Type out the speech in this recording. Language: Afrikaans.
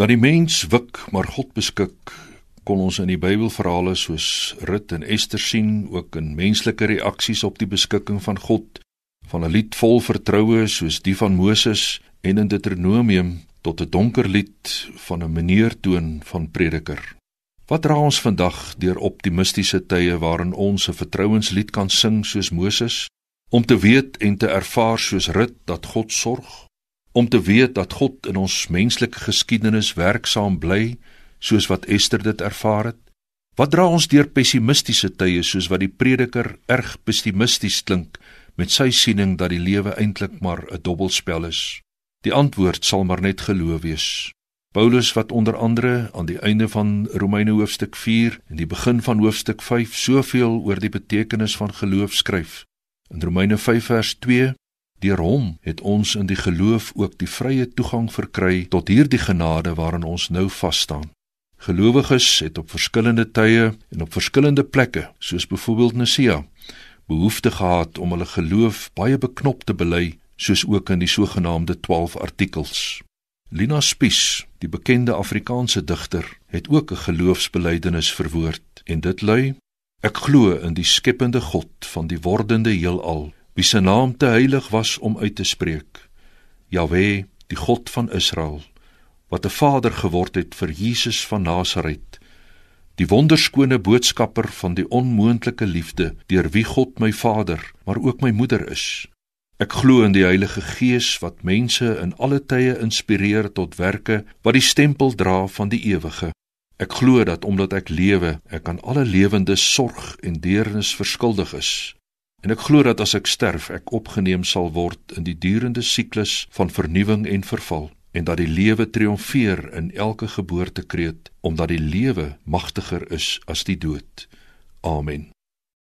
Dat die mens wik, maar God beskik, kon ons in die Bybelverhale soos Rut en Ester sien, ook in menslike reaksies op die beskikking van God, van 'n lied vol vertroue soos die van Moses en in Deuteronomium tot 'n donker lied van 'n meneertoon van prediker. Wat dra ons vandag deur optimistiese tye waarin ons 'n vertrouenslied kan sing soos Moses, om te weet en te ervaar soos Rut dat God sorg? Om te weet dat God in ons menslike geskiedenis werksaam bly soos wat Ester dit ervaar het? Wat dra ons deur pessimistiese tye soos wat die prediker erg pessimisties klink met sy siening dat die lewe eintlik maar 'n dobbelspel is? Die antwoord sal maar net geloof wees. Paulus wat onder andere aan die einde van Romeine hoofstuk 4 en die begin van hoofstuk 5 soveel oor die betekenis van geloof skryf. In Romeine 5 vers Deur hom het ons in die geloof ook die vrye toegang verkry tot hierdie genade waarin ons nou vas staan. Gelowiges het op verskillende tye en op verskillende plekke, soos byvoorbeeld Nisea, behoefte gehad om hulle geloof baie beknop te bely, soos ook in die sogenaamde 12 artikels. Lina Spies, die bekende Afrikaanse digter, het ook 'n geloofsbelijdenis verwoord en dit lui: Ek glo in die skepende God van die wordende heelal wie se naam te heilig was om uit te spreek. Jahwe, die God van Israel, wat 'n Vader geword het vir Jesus van Nasaret, die wonderskone boodskapper van die onmoontlike liefde deur wie God my Vader, maar ook my moeder is. Ek glo in die Heilige Gees wat mense in alle tye inspireer tot werke wat die stempel dra van die ewige. Ek glo dat omdat ek lewe, ek aan alle lewendes sorg en deernis verskuldig is. En ek glo dat as ek sterf, ek opgeneem sal word in die durende siklus van vernuwing en verval en dat die lewe triomfeer in elke geboortekreet omdat die lewe magtiger is as die dood. Amen.